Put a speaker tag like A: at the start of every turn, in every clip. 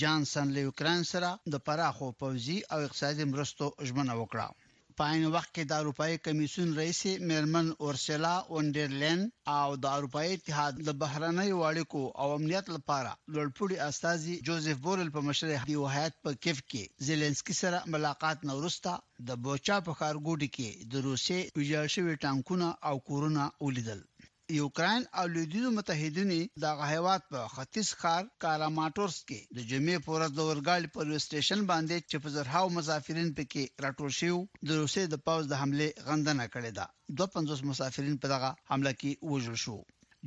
A: جانسن له یوکراین سره د پراخو پوځي او اقتصادي مرستو ژمنه وکړه. په عین وخت کې د اروپايي کمېسیون رئیسې مېرمن اورسلا ونډېرلېن او د اروپايي اتحاد د بهرنیو اړیکو او امنیت لپاره لوړپوړي استازي جوزف بورل په مشرۍ یو هیئت په کیف کې زیلنسکي سره ملاقات نه وروسته د بوچا په ښارګوټي کې د روسیې ویجاړ شوي ټانکونه او کورونه ولیدل. یوکراین او لویدیځو متحدینو یې د هغه هېواد په ختیځ ښار کاراماټورسک کې د جمعې په ورځ د اورګاډي پر یوه سټېشن باندې چې په زرهاوو مسافرین په کې راټول شوي وو، د روسیې د پوځ د حملې غندنه کړې ده. دوه پنځوس مسافرین په دغه حمله کې وژل شو.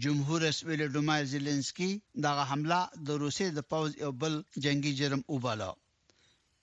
A: جمهور رئیس ویلوډومایر زیلینسکي دغه حمله د روسیې د پوځ یو بل جنګي جرم وباله.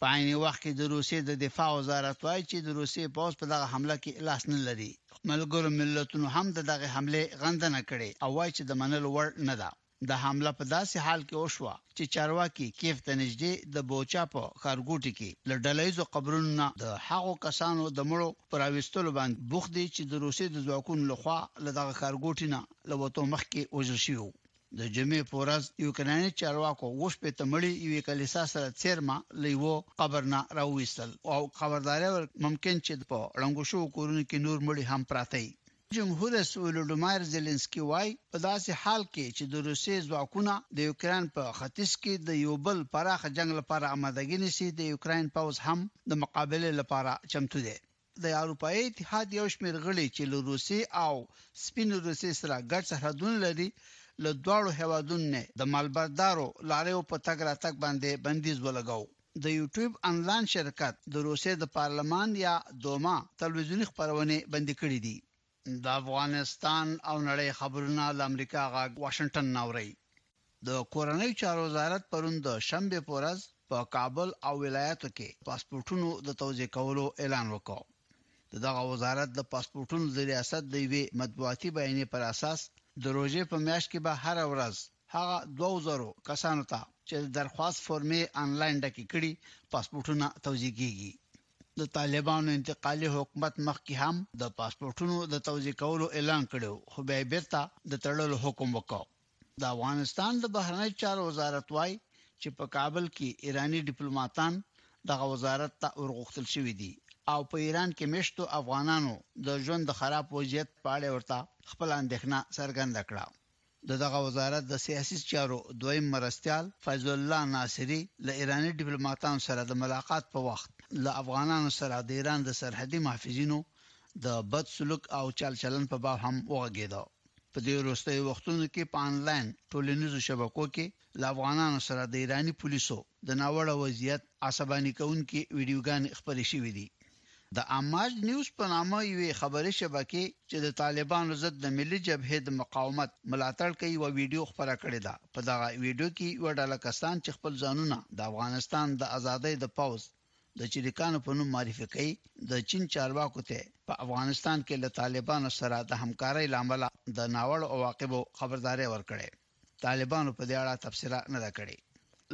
A: په عین وخت کې د روسیې د دفاع وزارت وایي چې د روسیې پوځ په دغه حمله کې لاس نه لري. ملګرو ملتونو هم د دغې حملې غندنه کړې او وایي چې د منلو وړ نه ده. دا حمله په داسې حال کې وشوه چې چارواکي کیف ته نږدې د بوچا په ښارګوټي کې له ډله ییزو قبرونو نه د هغو کسانو د مړو په راویستلو باندې بوخت دي چې د روسیې د ځواکونو لخوا له دغه ښارګوټي نه له وتو مخکې وژل شوي وو. د جمعې په ورځ یوکراني چارواکو اووه شپېته مړي یوې کلیسا سره څېرمه له یوه قبر نه راوویستل او خبرداری ورکړ ممکن چې په ړنګو شوو کورونو کې نور مړي هم پراته وي. جمهور رئیس ولودومایر زیلینسکي وايي، په داسې حال کې چې د روسیې ځواکونه د یوکراین په ختیځ کې د یو بل پراخ جنګ لپاره امادګي نیسي، د یوکراین پوځ هم د مقابلې لپاره چمتو دی. د اروپایي اتحاد یو شمېر غړي چې له روسیې او سپینې روسیې سره ګډ سرحدونه لري، له دواړو هېوادونو نه د مالبردارو لاریو په تګ راتګ باندې بندیز ولګاوه. د یوټیوب انلاین شرکت د روسیې د پارلمان یا دوما تلویزیوني خپرونې بندې کړې دي. د افغانستان او نړۍ خبرونه له امریکا غږ واشنګټن نه اورئ. د کورنیو چارو وزارت پرون د شنبې په ورځ په کابل او ولایاتو کې پاسپورټونو د توزیع کولو اعلان وکړ. د دغه وزارت د پاسپورټونو د ریاست د یوې مطبوعاتي بیانیې پر اساس د روژې په میاشت کې به هره ورځ هغه دوو زرو کسانو ته چې د درخواست فورمې انلاین ډکې کړي پاسپورټونه توزیع کېږي. د طالبانو انتقالي حکومت مخکې هم د پاسپورټونو د توزیع کولو اعلان کړی و، خو بیا یې بېرته د تړلو حکم وکړ. د افغانستان د بهرنیو چارو وزارت وايي چې په کابل کې ایراني ډیپلوماتان دغه وزارت ته ورغوښتل شوي دي او په ایران کې مېشتو افغانانو د ژوند د خراب وضعیت په اړه ورته خپله اندېښنه څرګنده کړه. د دغه وزارت د سیاسي چارو دویم مرستیال فیض الله ناصري له ایراني ډیپلوماتانو سره د ملاقات په وخت له افغانانو سره د ایران د سرحدي محافظینو د بد سلوک او چال چلند په باب هم وغږېده. په دې وروستیو وختونو کې په انلاین ټولنیزو شبکو کې له افغانانو سره د ایراني پولیسو د ناوړه وضعیت عصباني کوونکې ویډیوګانې خپرې شوې دي. د اماج نیوز په نامه یوې خبري شبکې چې د طالبانو ضد د ملي جبهې د مقاومت ملاتړ کوي یوه ویډیو خپره کړې ده. په دغه ویډیو کې یوه ډله کسان چې خپل ځانونه د افغانستان د ازادۍ د پوځ د چریکانو په نوم معرفي کوي د چین چارواکو ته په افغانستان کې له طالبانو سره د همکارۍ له امله د ناوړو عواقبو خبرداری ورکړی. طالبانو په دې اړه تبصره نه ده کړې.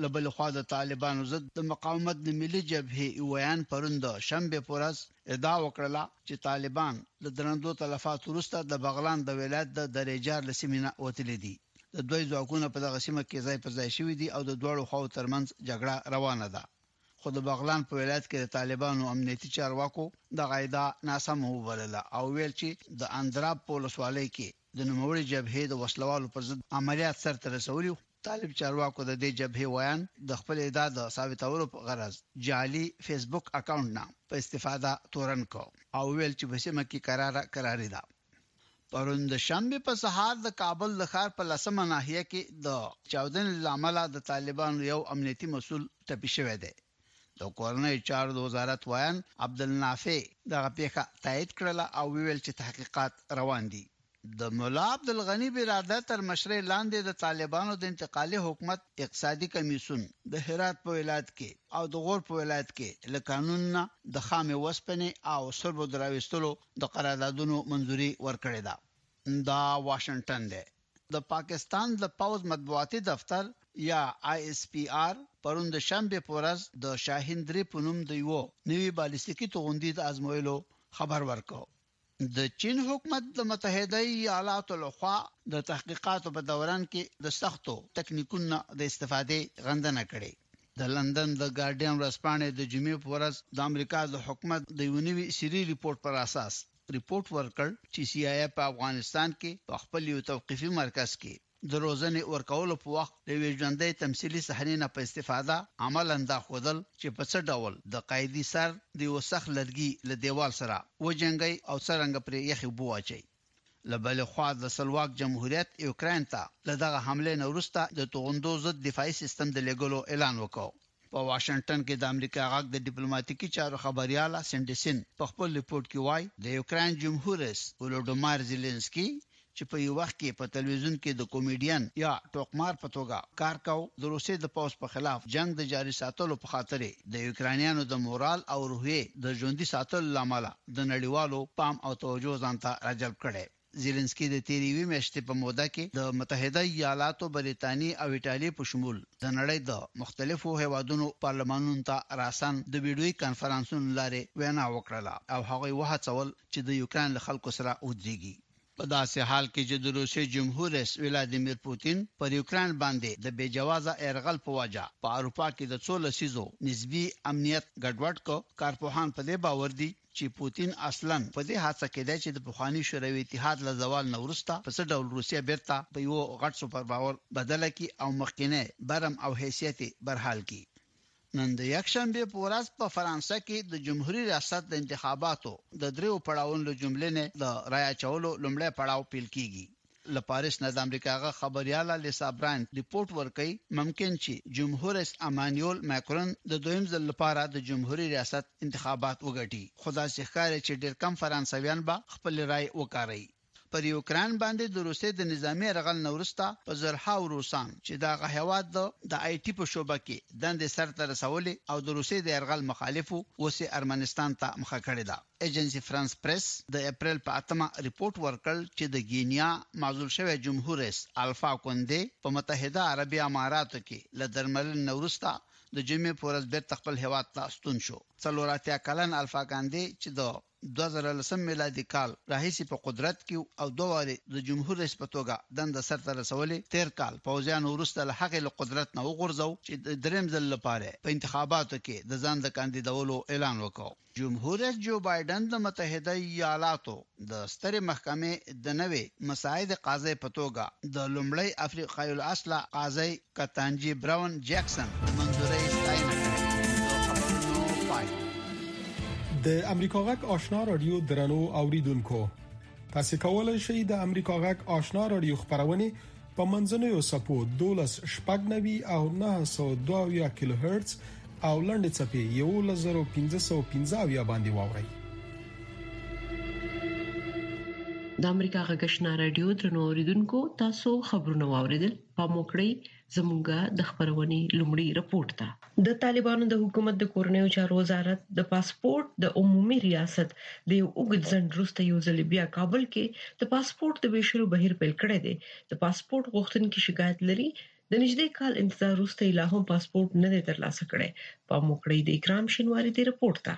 A: له بلې خوا د طالبانو ضد د مقاومت د ملي جبهې یو ویاند پرون د شنبې په ورځ ادعا وکړله چې طالبان له درندو تلفاتو وروسته د بغلان د ولایت د درې جار له سیمې نه وتلي دي. د دوی ځواکونه په دغه سیمه کې ځای پر ځای شوي دي او د دواړو خواوو ترمنځ جګړه روانه ده. خو د بغلان په ولایت کې د طالبانو امنیتي چارواکو دغه ادعا ناسمه وبلله او ویل چې د اندراب په ولسوالۍ کې د نوموړې جبهې د وسله والو پر ضد عملیات سر ته رسولي وو. طالب چارواکو د دې جبهې ویاند د خپل ادعا د ثابتولو په غرض جعلي فیسبوک اکاونټ نه په استفاده تورن کړ او وویل چې په سیمه کې کراره کراري ده. پرون د شنبې په سهار د کابل د ښار په لسمه ناحیه کې د چاودنې له امله د طالبانو یو امنیتي مسؤل ټپي شوی دی. د کورنیو چارو د وزارت ویاند عبدالنافع دغه پیښه تایید کړله او ویل چې تحقیقات روان دي د مولا عبدالغني براده تر مشرۍ لاندې د طالبانو د انتقالي حکومت اقتصادي کمیسیون د هرات په ولایت کې او د غور په ولایت کې له قانون نه د خامې وسپنې او سربو د راویستلو د قراردادونو منظوري ورکړې ده دا واشنګټن دی د پاکستان د پوځ مطبوعاتي دفتر یا آی ایس پي آر پرون د شنبې په ورځ د شاهین درې په نوم د یوه نوي بالیستیکي توغندي د ازمویلو خبر ورکړ. د چین حکومت د متحده ایالاتو له خوا د تحقیقاتو په دوران کې د سختو تکنیکونو نه د استفادې غندنه کړې. د لندن د ګارډین ورځپاڼې د جمعې په ورځ د امریکا د حکومت د یوه نوي سري رپوټ پر اساس رپوټ ورکړ چې سي آی اې په افغانستان کې په خپل یو توقیفي مرکز کې د روزنې ورکولو په وخت د یوې ژوندۍ تمثیلي صحنې نه په استفاده عملاً دا ښودل چې په څه ډول د قیدي سر د یوه سخت لرګي له دیوال سره وجنګوي او څرنګه پرې یخې اوبه واچوي. له بلې خوا د سلواک جمهوریت یوکراین ته له دغه حملې نه وروسته د توغندو ضد دفاعي سیستم د لېږلو اعلان وکړ په واشنګټن کې د امریکا غږ د ډیپلوماتیکي چارو خبریاله سنډي سین په خپل رپورټ کې وايي، د یوکراین جمهور رئیس ولوډومایر زیلینسکي چې په یو وخت کې په تلویزیون کې د کومیډین یا ټوکمار په توګه کار کاوه، د روسیې د پوځ په خلاف جنګ د جاري ساتلو په خاطر یې د یوکراینیانو د مورال او روحیې د ژوندي ساتلو له امله د نړیوالو پام او توجه ځان ته راجلب کړی. زیلنسکي د تېرې یوې میاشتې په موده کې د متحده ایالاتو، بریتانیې او ایټالیې په شمول د نړۍ د مختلفو هېوادونو پارلمانونو ته راساً د ویډیويي کنفرانسونو له لارې وینا وکړله او هغوی وهڅول چې د یوکراین له خلکو سره ودرېږي. په داسې حال کې چې د روسیې جمهور رئیس ولادیمیر پوتین پر یوکراین باندې د بې جوازه یرغل په وجه په اروپا کې د څو لسیزو نسبي امنیت ګډوډ کړ، کارپوهان په دې باور دي، چې پوتین اصلاً په دې هڅه کې دی چې د پخواني شوروي اتحاد له زوال نه وروسته په څه ډول روسیه بېرته په یوه غټ سوپر پاور بدله کړي او مخکینی برم او حیثیت یې برحال کړي. نن د یکشنبې په ورځ په فرانسه کې د جمهوري ریاست د انتخاباتو د دریو پړاوونو له جملې نه د رای اچولو لومړی پړاو پیل کېږي. له پاریس نه د امریکا غږ خبریاله لیسا براینډ رپورټ ورکوي، ممکن چي جمهور رئیس امانیول ماکرون د دویم ځل لپاره د جمهوري ریاست انتخابات وګټي، خو داسي ښکاري چي ډېر کم فرانسویان به خپلي رایې وکاروي. پر یوکراین باندي د روسیې د نظامي یرغل نه وروسته په زرهاو روسان چي د هغه هیواد د د آی ټي په شعبه کي دندي سرته رسولې او د روسیې د یرغل مخالف وو، اوس یې ارمنستان ته مخه کړې ده. ايجنسي فرانس پريس د اپريل په اتمه رپورټ ورکړ چې د ګينيا معزول شوی جمهور ريس الفا کوندې په متحده عربي اماراتو کې له درملنې نه وروسته د جمعې په ورځ بيرته خپل هېواد ته ستون شو. څلور اتیا کلن الفا کاندې چې د دوه زره لسم ميلادي کال راهيسې په قدرت کې او دوه وارې د جمهور ريس په توګه دنده سرته رسولې، تېر کال پوځيانو وروسته له هغې له قدرت نه وغورځو چې د درېم ځل لپاره يې په انتخاباتو کې د ځان د کانديدولو اعلان وکړ. جمهور رئیس جو بایډن د متحده ایالاتو د سترې محکمې د نوې مساعد قاضۍ په توګه د لومړۍ افریقایي الاصله قاضۍ کتانجي براون جکسن د منظورۍ ستاینه کړې.
B: د امریکا غږ آشنا رادیو درنو اوریدونکو تاسو کولای شئ د امریکا غږ آشنا رادیو خبرونه په منځنوي سپو 12 شپږنوي او 902 کیلو هرتز او لنډې چپې 11515 باندې واوري
C: د امریکا غږ آشنا رادیو ترنو اوریدونکو تاسو خبرونه واوریدل په موکړی زموږ د خبرونې لومړي رپورټ ته د طالبانو د حکومت د کورنیو چارو وزارت د پاسپورت د عمومي ریاست د یو اوږد ځنډ وروسته یو ځل بیا کابل کې د پاسپورت د ویشلو بهیر پیل کړی دی د پاسپورت غوښتونکي شکایت لري د نږدې کال انتظار وروسته یې لا هم پاسپورت نه دی ترلاسه کړی په موکړی د اکرام شینواری دی رپورت ته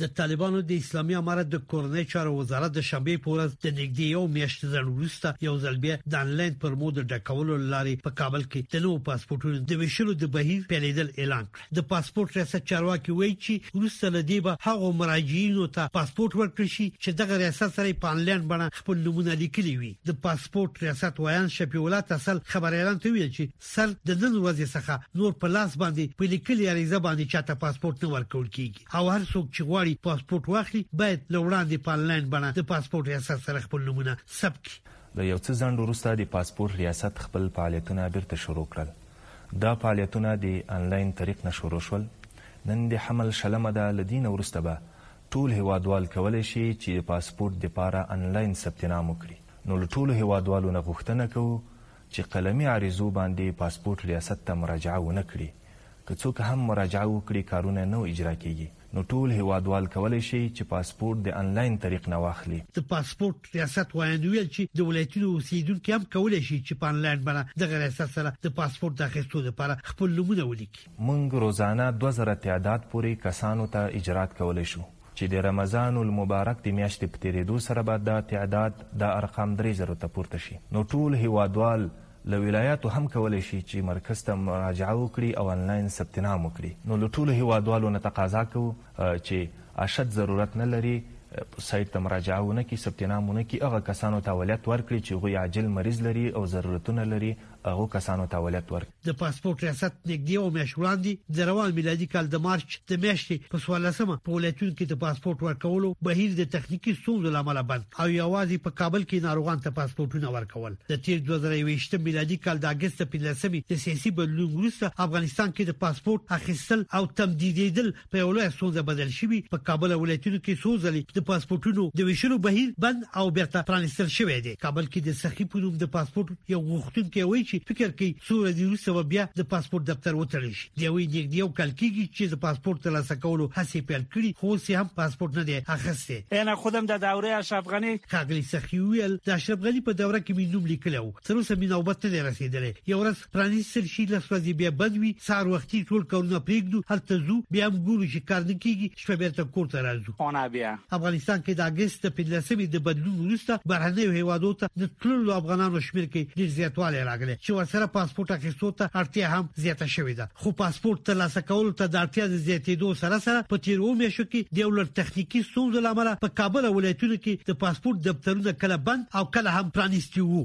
D: د طالبانو د اسلامي امارت د کورنۍ چارو وزارت د شنبې په ورځ د نږدې یو میاشت ځنډ وروسته یو ځل بیا د انلاین فرمو د ډکولو لارې په کابل کې د نوو پاسپورتونو د ویشلو د بهیر پیلېدل اعلان کړ د پاسپورت ریاست چارواکي وایي چې وروسته له دې به هغو مراجعینو ته پاسپورت ورکړي شي چې دغه ریاست سره په انلاین بڼه خپل نمونه لیکلي وي د پاسپورت ریاست ویاند شفیع الله تسل خبريالان ته ویل چې سر د نن ورځې څخه نور په لاس باندې په لیکلي عریضه باندې چاته پاسپورت نه ورکول کیږي او هر څوک چې غواړي پاسپورت واخلي باید له وړاندې په انلاین بڼه د پاسپورت ریاست سره خپل نومونه ثبت کړي.
E: له یو څه ځنډ وروسته د پاسپورت ریاست خپل فعالیتونه بیرته شروع کړل. دا فعالیتونه د انلاین طریق نه شروع شول. نن د حمل شلمه ده له دې نه وروسته به ټول هیوادوال کولی شي چې د پاسپورت دپاره انلاین ثبت نام وکړي نو له ټولو هیوادوالو نه غوښتنه کوو چې قلمي عریضو باندې پاسپورټ ریاست ته مراجعه ونه کړي، که څوک هم مراجعه وکړي کارونه نه اجرا کیږي، نو ټول هیوادوال کولی شي چې پاسپورټ د انلاین طریق نه واخلي.
D: د پاسپورټ ریاست ویاند وویل چې د ولایتونو اوسیدونکي هم کولی شي چې په انلاین بڼه دغه ریاست سره د پاسپورټ د اخیستو لپاره خپل نومونه ولیکي.
E: مونږ روزانه دوه زره تعداد پورې کسانو ته اجرات کولی شو. چې د رمضان المبارک د میاشتې په تېرېدو سره به دا تعداد دا ارقام درې زرو ته پورته شي نو ټول هېوادوال له ولایاتو هم کولی شي چې مرکز ته مراجعه وکړي او انلاین ثبت نام وکړي نو له ټولو هېوادوالو نه تقاضا کوو چې اشد ضرورت نه لري سایت ته مراجعه ونه کړي ثبت نام ونه کړي هغه کسانو ته اولیت ورکړي چې هغوی عاجل مریض لري او ضرورتونه لري هغو کسانو ته اولیت ورکړي
D: د پاسپورت ریاست نږدې یو میاشت وړاندې د روان میلادي کال د مارچ د میاشتې په څوارلسمه په ولایتونو کې د پاسپورت ورکولو بهیر د تخنیکي ستونزو لامل بند او یوازې په کابل کې ناروغان ته پاسپورتونه ورکول د تیر 2023 میلادي کال د اگست په لسمه د سیاسي بدلون وروسته افغانستان کې د پاسپورت اخیستل او تمدیدېدل په یو لوی ستونزه بدل شوی په کابل ولایتونو کې څو ځلې د پاسپورتونو د ویشلو بهیر بند او بیرته پرانیستل شوی دی کابل کې د سخی په نوم د پاسپورت یو غوښتونکي وایي چې فکر کوي څو ورځې وروسته بیا د پاسپورت دفتر وتړل شي دی وایي نږدې یو کال کېږي چې د پاسپورت ترلاسه کولو هڅې پیل کړي خو اوس هم پاسپورت نه دی اخیستی
F: انا خودم د دوره اشرف غنی
D: ښاغلی سخی ویل د اشرف غنی په دوره کې مې نوم لیکلی و تر اوسه مې نوبت نه دی رسېدلی یو ورځ پرانیستل شي لس ورځې بیا بند وي سهار وختي ټول کارونه پرېږدو هلته ځو بیا هم ګورو چې کار نه کیږي شپه بیرته کور ته راځو
F: اونا بیا
D: افغانستان کې د اګست د پنځلسمې د بدلون وروسته بهرنیو هیوادو ته د تللو افغانانو شمیر کې ډیر زیاتوالی راغلی چې ورسره پاسپورت اخیستو ته اړتیا هم زیاته شوې ده خو پاسپورت ترلاسه کولو ته د اړتیا د زیاتېدو سره سره په تیرو میاشتو کې د یو لړ تخنیکي ستونزو لامل په کابل ولایتونو کې د پاسپورت دفترونه کله بند او کله هم پرانیستي وو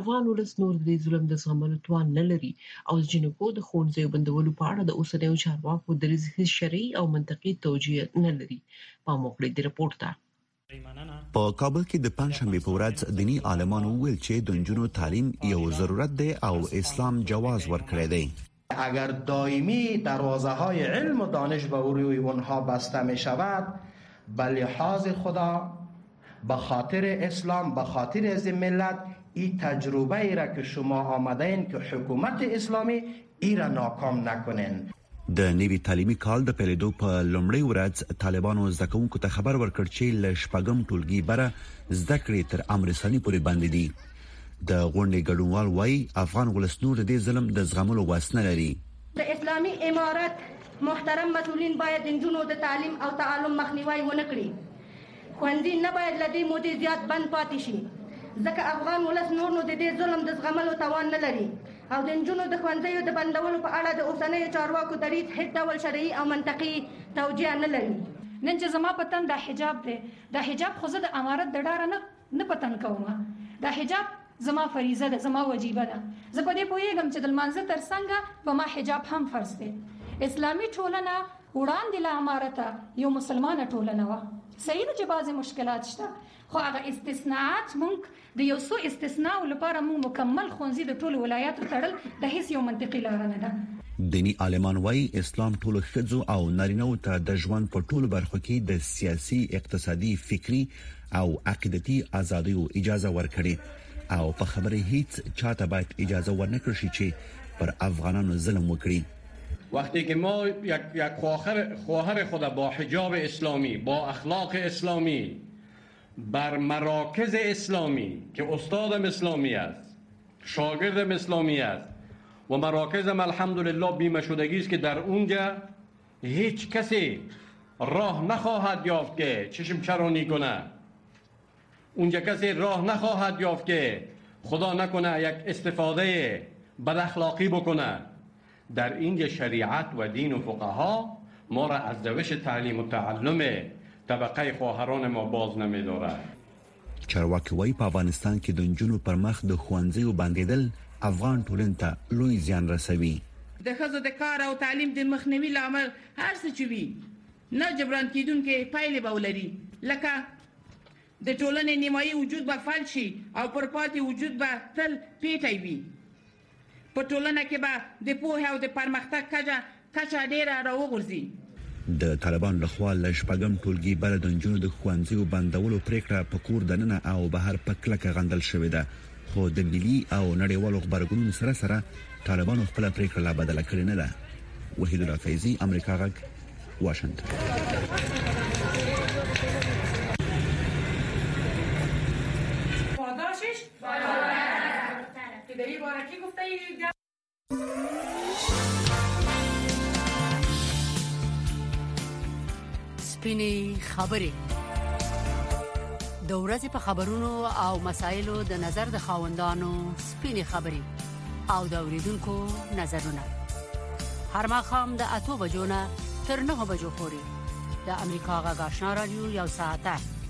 C: افغان ولس نور د دې ظلم د زغملو توان نه لري او د جینکو د ښوونځیو بندولو په اړه د اوسنیو چارواکو دریځ هیڅ شرعي او منطقي توجیه نه لري پام وکړئ د رپورټ ته
G: په کابل کې د پنځشنبه په ورځ دینی عالمانو ویل چې د نجونو تعلیم یو ضرورت دی او اسلام جواز ورکړی دی
H: اگر دایمی دروازه های علم و دانش به روی اونها بسته می شود به لحاظ خدا به خاطر اسلام به خاطر از ملت این تجربه ای را که شما آمده این که حکومت اسلامی ای را ناکام نکنین
G: د نوي تعلیمي کال د پیلېدو په لومړۍ ورځ طالبانو زده کوونکو ته خبر ورکړ چې له شپږم ټولګي بره زده کړې تر امرساني پورې بند دي د غونډې ګډونوال وایي افغان ولس نور د دې ظلم د زغملو وس نه لري
I: د اسلامي امارت محترم مسؤلین باید د نجونو د تعلیم او تعلم مخنیوی ونه کړي ښوونځي نه باید له دې مودې زیات بند پاتې شي ځکه افغان ولس نور نو د دې ظلم د زغملو توان نه لري او د نجونو د ښوونځیو د بندولو په اړه د اوسنیو چارواکو دریځ هیڅ ډول شرعي او منطقي توجیه نه لري
J: نن چې زما په تن دا حجاب دی دا حجاب خو زه د امارت د ډاره نه نه په تنګ کوم دا حجاب زما فریضه ده زما وجیبه ده زه په دې پوهیږم چې د لمانځه ترڅنګ په ما حجاب هم فرض دی اسلامي ټولنه وړاندې له امارته یو مسلمانه ټولنه وه صحیح ده چې بعضې مشکلات شته خو هغه استثناءات مونږ د یو څو استثناء لپاره مونږ مکمل خونځي د ټولو ولایاتو تړل د هیڅ یو منطقي لار نه ده
G: دینی عالمان وایي اسلام ټولو خځو او نارینه ته د ژوند په ټولو برخو کې د سیاسي، اقتصادي، فکری او عقیدتي ازادیو اجازه ورکړي او په خبره هیڅ چاته باید اجازه ورنکړ شي چې پر افغانانو ظلم وکړي
K: وقتی که ما یک, یک خواهر, خواهر خود با حجاب اسلامی با اخلاق اسلامی بر مراکز اسلامی که استادم اسلامی است شاگردم اسلامی است و مراکزم الحمدلله بیمه شدگی است که در اونجا هیچ کسی راه نخواهد یافت که چشم چرانی کنه اونجا کسی راه نخواهد یافت که خدا نکنه یک استفاده بد اخلاقی بکنه در اینجا شریعت و دین و فقها ما را از روش تعلیم و تعلم طبقه خواهران ما باز نمیدارد
G: چارواکي وايي، په افغانستان کې د نجونو پر مخ د ښوونځیو بندېدل افغان ټولنې ته لوی زیان رسوي.
L: د ښځو د کار او تعلیم د مخنیوي لامل هر څه چې وي، نه جبران کېدونکې پایلې به ولري، لکه د ټولنې نیمايي وجود به فلج شي او پر پاتې وجود به تل پېټی وي. په ټولنه کې به د پوهې او د پرمختګ کجه کچه ډیره راوغورځي.
G: د طالبانو له خوا له شپږم ټولګي بره د نجونو د ښوونځیو بندولو پرېکړه په کور دننه او بهر په کلکه غندل شوې ده، خو د ملي او نړیوالو غبرګونونو سره سره طالبانو خپله پرېکړه لا بدله کړې نه ده. وحیدالله فیضي، امریکا غږ،
L: واشنګټن. که دری باره کی گفته ای
M: سپینې خبرې د ورځې په خبرونو او مسایلو د نظر د خاوندانو سپینې خبرې او د اوریدونکو نظرونه هر مخام د اتو بجو نه تر نه بجو پورې د امریکا غږ آشنا رادیو یو ساعته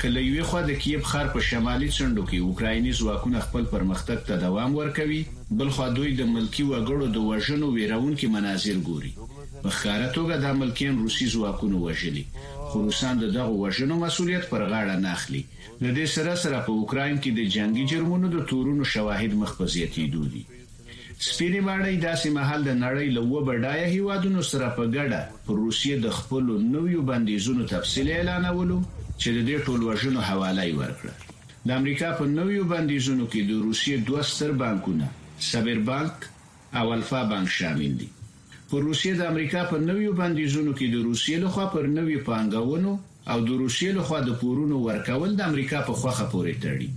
C: که له یوې خوا د کییف ښار په
N: شمالي څنډو کې اوکرایني ځواکونه خپل پرمختګ ته دوام ورکوي، بلخوا دوی د ملکي وګړو د وژنو وېروونکي مناظر ګوري. په ښکاره توګه دا ملکیان روسي ځواکونو وژلي، خو روسان د دغو وژنو مسوولیت پر غاړه نه اخلي. له دې سره سره په اوکراین کې د جنګي جرمونو د تورونو شواهد مخ په زیاتېدو دي. سپینې ماڼۍ داسې مهال د نړۍ له اوه بډایه هیوادونو سره په ګډه پر روسیې د خپلو نویو بندیزونو تفصیل اعلانولو چې د دې ټولوژنو حواله یې ورکړه. د امریکا په نویو بندیزونو کې د روسیې دوه ستر بانکونه سبیر بانک او الفا بانک شامل دي. پر روسیې د امریکا په نویو بندیزونو کې د روسیې له خوا پر نویو پانګونو او د روسیې له خوا د پورونو ورکول د امریکا په خوښه پورې تړي.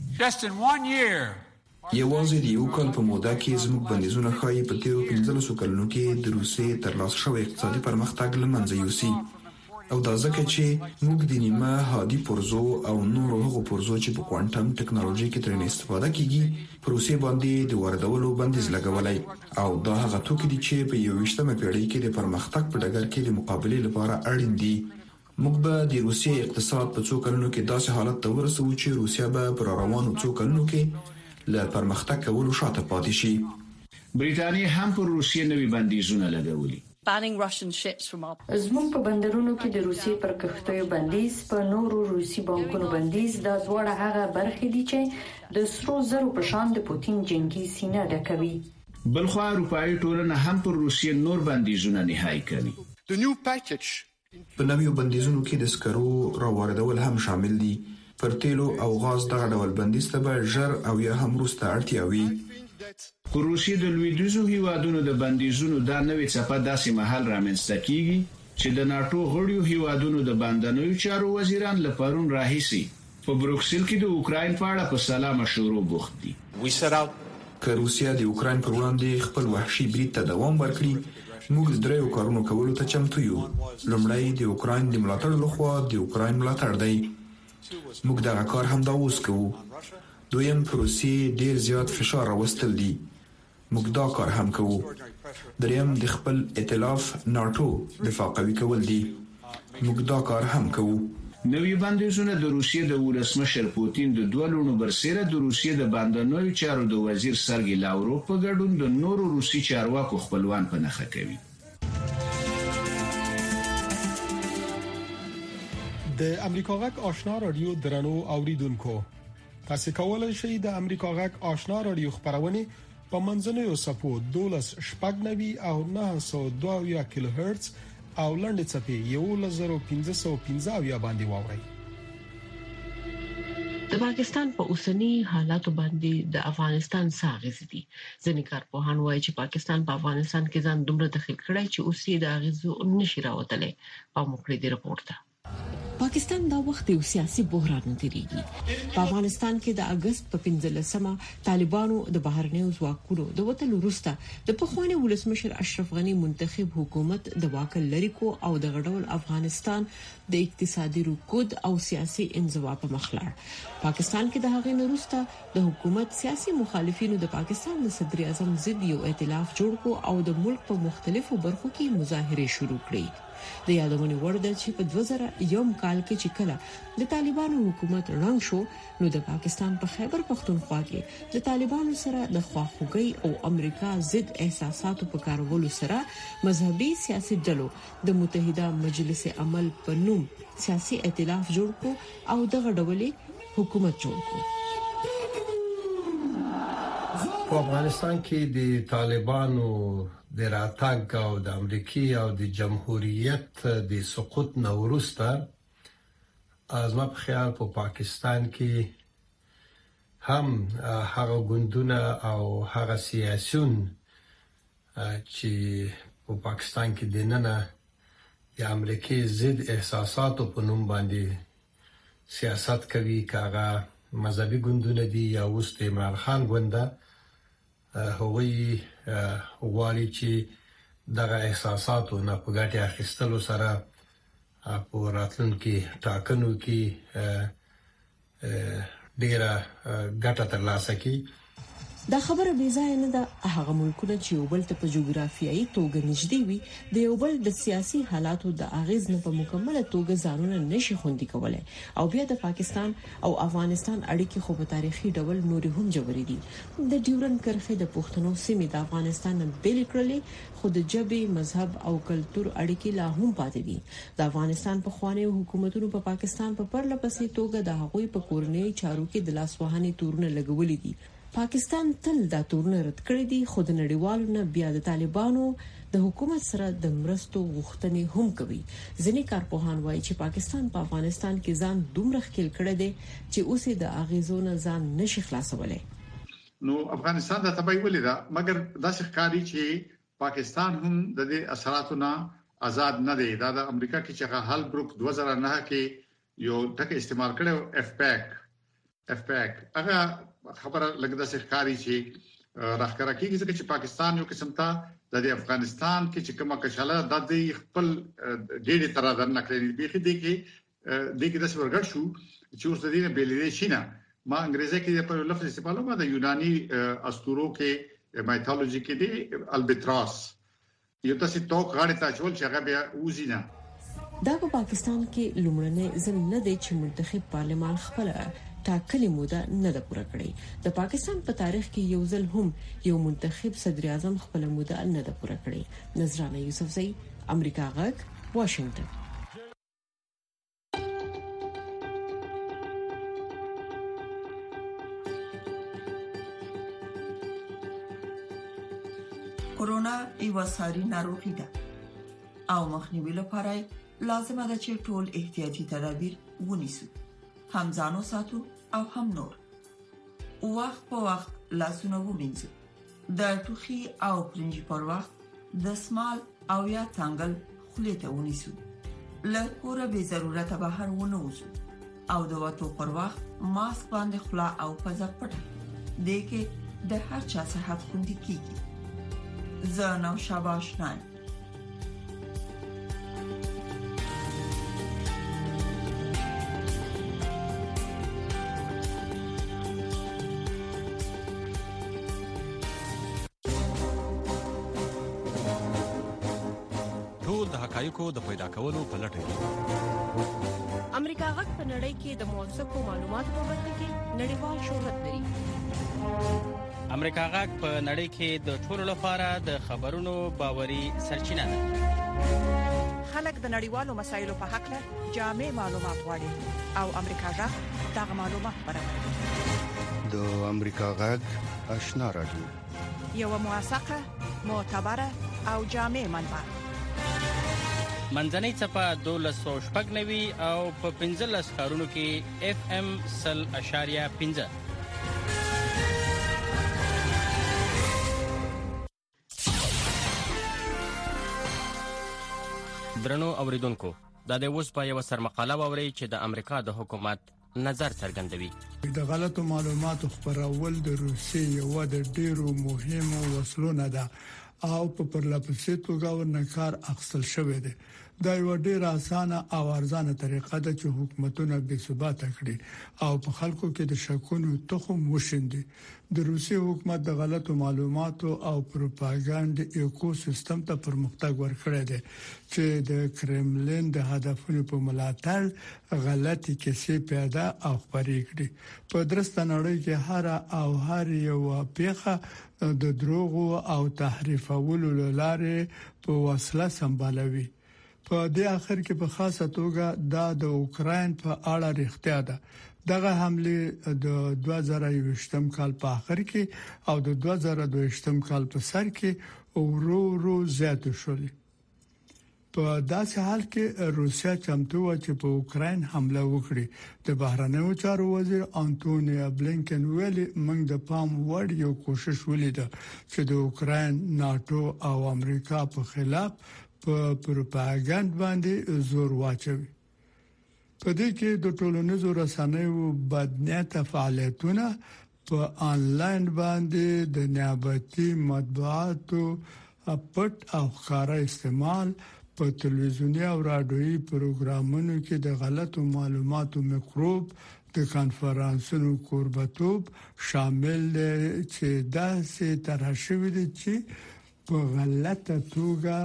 O: یوازې د یو کال په موده کې زموږ بندیزونه ښايي په تېرو پنځلسو کلونو کې د روسیې ترلاسه شوی اقتصادي پرمختګ له منځه یوسي او دا ځکه چې موږ د نیمه هادي پرزو او نورو هغو پرزو چې په کوانټم ټکنالوژي کې ترېنه استفاده کېږي په روسیې باندې د واردولو بندیز لګولی او دا هغه توکي دي چې په یوویشتمه پېړۍ کې د پرمختګ په ډګر کې د مقابلې لپاره اړین دي موږ به د روسیې اقتصاد په څو کلونو کې داسې حالت ته ورسوو چې روسیه به په راروانو څو کلونو کې له پرمختګ کولو شاته پاتې شي.
N: برېټانیې هم پر روسیې نوي بندیزونه لګولي.
P: زموږ په بندرونو کې د روسیې پر کښتیو بندیز، په نورو روسي بانکونو بندیز، دا دواړه هغه برخې دي چې د سرو زرو په شان د پوتین جنګي سینه ډکوي.
N: بلخوا اروپايي ټولنه هم پر روسیې نور بندیزونه نهايي کوي.
O: په نویو بندیزونو کې د سکرو را واردول هم شامل دي. پر تېلو او غاز دغه ډول بندیز ته به ژر او یا هم وروسته اړتیا وي.
N: پر روسیې د لویدیځو هېوادونو د بندیزونو دا نوې څپه داسې مهال رامنځته کېږي چې د ناټو غړیو هېوادونو د باندنیو چارو وزیران له پرون راهیسې په بروکسل کې د اوکراین په اړه په سلا مشورو بوخت دي. ویسرا.
O: که روسیه د اوکراین پر وړاندې خپل وحشي برید ته دوام ورکړي، موږ دریو کارونو کولو ته چمتو یو. لومړی، د اوکراین د ملاتړو له خوا د اوکراین ملاتړ دی. موږ دغه کار همدا اوس کوو. دویم، پر روسیې ډېر زیات فشار راوستل دي. موږ دا کار هم کوو. دریم د خپل ائتلاف، ناټو، دفاع قوي کول دي. موږ دا کار هم کوو.
N: نوي بندیزونه د روسیې د ولسمشر پوتین د دوه لوڼو برسېره د روسیې د باندنیو چارو د وزیر سرګي لاوروف په ګډون د نورو روسي چارواکو خپلوان په نښه کوي.
B: د امریکا غږ آشنا راډیو درنو اوریدونکو! تاسو کولای شئ د امریکا غږ آشنا رادیو خبرونه په منځنوي سپو 12 شپږنوي او 902 کیلو هرتز او لنډې چپې 11515 باندې واوري
C: د پاکستان په اوسنی حالاتو باندې د افغانستان ساغز دي ځینې کارپوهان وایي چې پاکستان په افغانستان کې ځان دومره دخیل کړی چې اوس یې د اغیزو نشي راوتلی په مخکړه دی رپورت ده پاکستان دا وخت یو سیاسي بحران تیریږي په افغانستان کې د اگست په 15مه طالبانو د بهرنیو ځواکونو د وتلو وروسته د پخوانی ولسمشر اشرف غنی منتخب حکومت د واک لری کو او د غډول افغانستان د اقتصادي رکود او سیاسي انزوا په مخ لاړ پاکستان کې د هغې وروسته د حکومت سیاسي مخالفینو د پاکستان د صدر اعظم ضد یو ائتلاف جوړ کو او د ملک په مختلفو برخو کې مظاهره شروع کړې د یادونې وړ ده چې په 2001 کال کې چې کله د طالبانو حکومت ړنګ شو نو د پاکستان په خیبر پښتونخوا کې د طالبانو سره د خواخوږي او امریکا ضد احساساتو په کارولو سره مذهبي سیاسي ډلو د متحده مجلس عمل په نوم سیاسي ائتلاف جوړ کو او دغه ډول حکومت جوړ کو
Q: په افغانستان کې د طالبانو د راتګ او د امریکې او د جمهوریت د سقوط نه وروسته زما په خیال په پاکستان کې هم هغه ګوندونه او هغه سیاسیون چې په پاکستان کې د ننه د امریکای ضد احساساتو په نوم باندې سیاست کوي کاغه مذهبي ګوندونه دي یا اوس د عمران خان ګونده هغوی غواړي چې دغه احساساتو نه په ګټه اخیستلو سره په راتلونکي ټاکنو کې ډیره ګټه ترلاسه کړي
C: دا خبره بې ځای نه ده هغه ملکونه چې یو بل ته په جغرافیایي توګه نږدې وي د یو بل د سیاسي حالاتو د اغیز نه په مکمله توګه ځانونه نشي خوندي کولای او بیا د پاکستان او افغانستان اړیکې خو په تاریخي ډول نور هم جوړې دي د ډیورنډ کرښې د پښتنو سیمې د افغانستان نه بیلې کړلې، خو د ژبې، مذهب او کلتور اړیکې لا هم پاتې دي. د افغانستان پخوانیو حکومتونو په پاکستان په پرله پسې توګه د هغوی په کورنیو چارو کې د لاسوهنې تورونه لګولي دي. پاکستان تل دا تورونه رد کړي دي، خو د نړیوالو نه بیا د طالبانو د حکومت سره د مرستو غوښتنې هم کوي ځینې کارپوهان وایي چې پاکستان په افغانستان کې ځان دومره ښکیل کړی دی چې اوس یې د اغیزو نه ځان نشي خلاصولای
R: نو افغانستان د تبعی ولې ده مګر داسې ښکاري چې پاکستان هم د دې اثراتو نه آزاد نه دی دا د امریکا کې چې هال بروک 2009 کې یو ټکی استعمال کړو اف پیک اف پیک هغه خبره لګ د سرکاري چې راخکره کیږي چې پاکستان یو قسم ته د افغانستان کې چې کومه کشاله د دې خپل ډېری تر در نکړې دی بيخي دی کې د کې د سورګټ شو چې اوس د دې نه بیلې شي نه ما انګریزي کې په لفظ استعمالو ما د یوناني استورو کې میتولوژي کې دی البتراس یو تاسې توک غاړې ته اچول چې هغه بیا وځي نه
C: دا په پاکستان کې لومړنی ځل نه دی چې منتخب پارلمان خپل ټاکلې موده نه ده پوره کړې د پاکستان په تاریخ کې یو ځل هم یو منتخب صدر اعظم خپل موده نه ده پوره کړې نظرانه یوسفزۍ امریکا غږ واشنگټن
S: کورونا یو ساري ناروغي ده او مخنیوي لپاره لازمه ده چې ټول احتیاطي تدابیر ونیسو هم ځانو ساتو او هم نور وخت په وخت لاسونه ومینځو د ټوخي او پرنجي پر وخت د سمال او یا څنګل خولې ته ونیسو له کوره به ضرورت بهر ونه وځو او د وټو پر وخت ماسک باندې خلا او پزه پټه د کې د هر چا صحت خوندي کیږي زه نو شاباش نایم ټول د
T: حقایقو د پیدا کولو په لټه کې
C: امریکا غږ په نړۍ کې د موثقو معلوماتو په برخه کې نړیوال شهرت لري
U: امریکا غږ په نړۍ کې د ټولو لپاره د خبرونو باوري سرچینه ده
V: خلک د نړیوالو مسایلو په حق له جامع معلومات غواړي او امریکا غږ دغه معلومات برابروي
W: د امریکا غږ آشنا راډیو
V: یو موثقه معتبره او جامع منبع
U: منځنۍ چپه 1290 او په 15 ښارونو کې اف ام 0.15 درنو اوریدونکو دا د اوس په یو سرمقاله ووري چې د امریکا د حکومت نظر څرګندوي
X: د غلطو معلوماتو خبرول د روسي یو د ډیرو مهمو وسلو نه ده او په پرلپسې توګه ورنکار اخستل شوې ده دا یو ډیره اسانه او ارزانه طریقه ده چې حکومتونه بې ثباته کړي او په خلکو کې د شکونو تخم وشندي د روسي حکومت د غلطو معلوماتو او پروپاګاندا ایکو سیستم ته پرمختګ ورکړی دی چې د کرملین د هدفونو په ملاتړ غلطي کیسې پیدا او خبرې کړي په درسته نړۍ کې هر او هر یو پیخه د دروغو او تحریفولو لاره په وسله سمبالوي په دې اخر کې په خاصه توګه دا د اوکرين په اړه رښتیا ده دغه حمله د 2021م کال په اخر کې او د 2022م کال په سر کې ورو ورو زیات شول په داسې حال کې روسیا چمتو و چې په اوکرين حمله وکړي د بهرنیو چارو وزیر انتونیا بلینکن ویلي، موږ د پام وړ یو کوشش ولید چې د اوکراین، ناټو او امریکا په خلاف په پروپاګند باندې زور واچوي. په دې کې د ټولنیزو رسنیو بدنیته فعالیتونه په انلاین باندې د نیابتي مطبوعاتو پټ او ښکارا استعمال په تلویزیوني او راډیوي پروګرامونو کې د غلطو معلوماتو میکروب د کانفرنسونو کوربتوب شامل دی چې داسې طرح شوی دی چې په غلطه توګه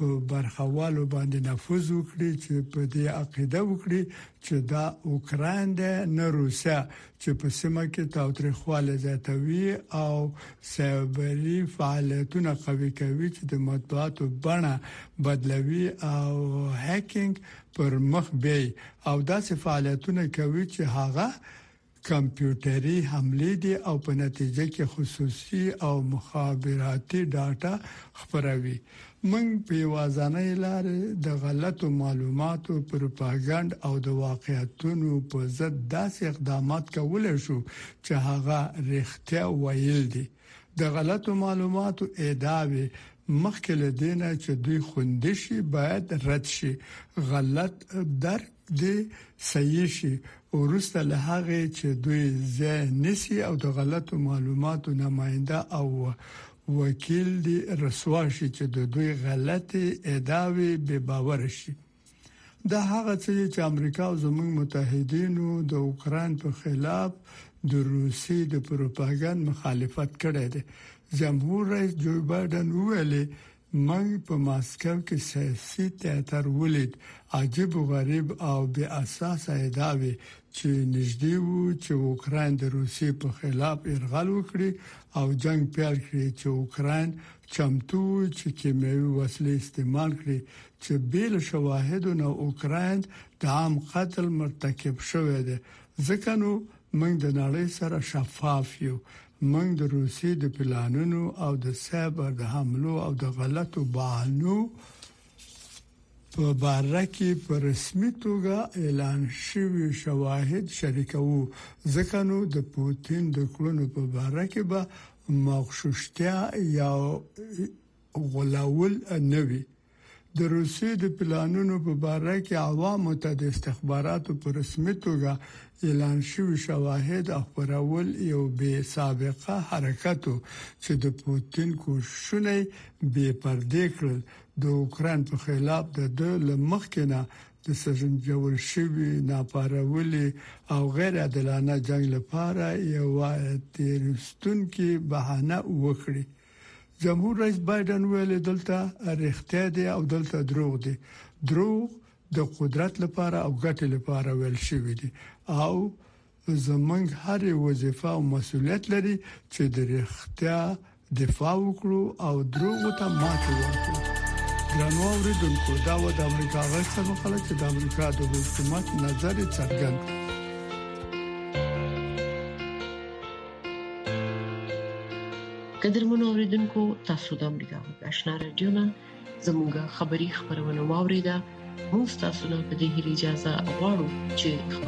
X: په برخوالو باندې نفوذ وکړي چې په دې عقیده وکړي چې دا اوکراین ده نه روسیا چې په سیمه کې تاوتریخواله زیاتوي او سایبری فعالیتونه قوي کوي چې د مطبوعاتو بڼه بدلوي او هکینګ پر مخ بي او داسې فعالیتونه کوي چې هغه کمپیوټري حملې دي او په نتیجه کې خصوصي او مخابراتي ډاټا خپروي. موږ په یوازنۍ لارې د غلطو معلوماتو، پروپاګند او د واقعیتونو په ضد داسې اقدامات کولای شو چې هغه ریښتیا ویل دي. د غلطو معلوماتو ادعاوې مخکې له دې نه چې دوی خوندي شي باید رد شي. غلط درک، دی صحیح شي وروسته له هغه چې دوی زه نسی او د غلطو معلوماتو نماینده او وکیل دی رسوا شي چې د دوی غلطي ادعاوې به باور شي د هغه څه چې امریکا او زموږ متحدینو د اوکران په خلاف د روسي د پروپاګاند مخالفت کړی دی جمهور رئیس جو بایدن ویلي موږ په ماسکو کې سیاسي تیاتر ولید، عجیب و غریب او بې اساسه ادعاوې چې نږدې وو چې اوکراین د روسیې په خلاف یرغل وکړي او جنګ پیل کړي چې اوکراین چمتو وو چې کیمیاوي وسلې استعمال کړي چې بې له شواهدو نه اوکراین د عام قتل مرتکب شوی دی، ځکه نو موږ د نړۍ سره شفاف یو، موږ د روسیې د پلانونو او د سایبر د حملو او د غلطو بهانو په باره کې په رسمي توګه اعلان شوی شواهد شریکوو ځکه نو د پوتين د کړونو په باره کې به مغشوشتیا یا غلاول نه وي د روسیې د پلانونو په باره کې عوامو ته د استخباراتو په رسمي توګه اعلان شوی شواهد او خبرول یو بې سابقه حرکت چې د پوتین کوششونه بې پردې کړل د اوکران په خلاف د دوه لمخکې نه د سجن جوړ شوی ناپارولي او غیر عادلانه جنگ لپاره یو تیرستون کې بهانه وکړي جمهور رئیس بایډن ویل دلته رښتیا دي او دلته دروغ دي دروغ د قدرت لپاره او ګټې لپاره ویل شوی دي او زمنګ هر وظیفه او مسولیت لري چې د رښتیا دفاع وکړو او دروغ ته ماته ورکړو ګرانو اوریدونکو دا و د امریکا غږ څخه خلک چې د امریکا د حکومت نظر څرګند
C: قدرمنو اوریدونکو تاسو د امریکا غږ آشنا رادیو نه
M: زموږه خبری خبرونه واوریده موږ تاسو نه په دې هیله اجازه غواړو چې